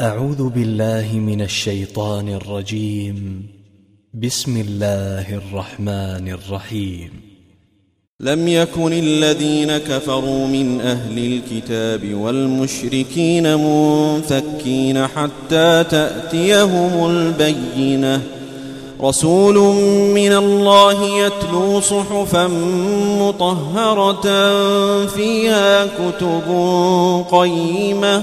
أعوذ بالله من الشيطان الرجيم. بسم الله الرحمن الرحيم. لم يكن الذين كفروا من أهل الكتاب والمشركين منفكين حتى تأتيهم البينة. رسول من الله يتلو صحفا مطهرة فيها كتب قيمة.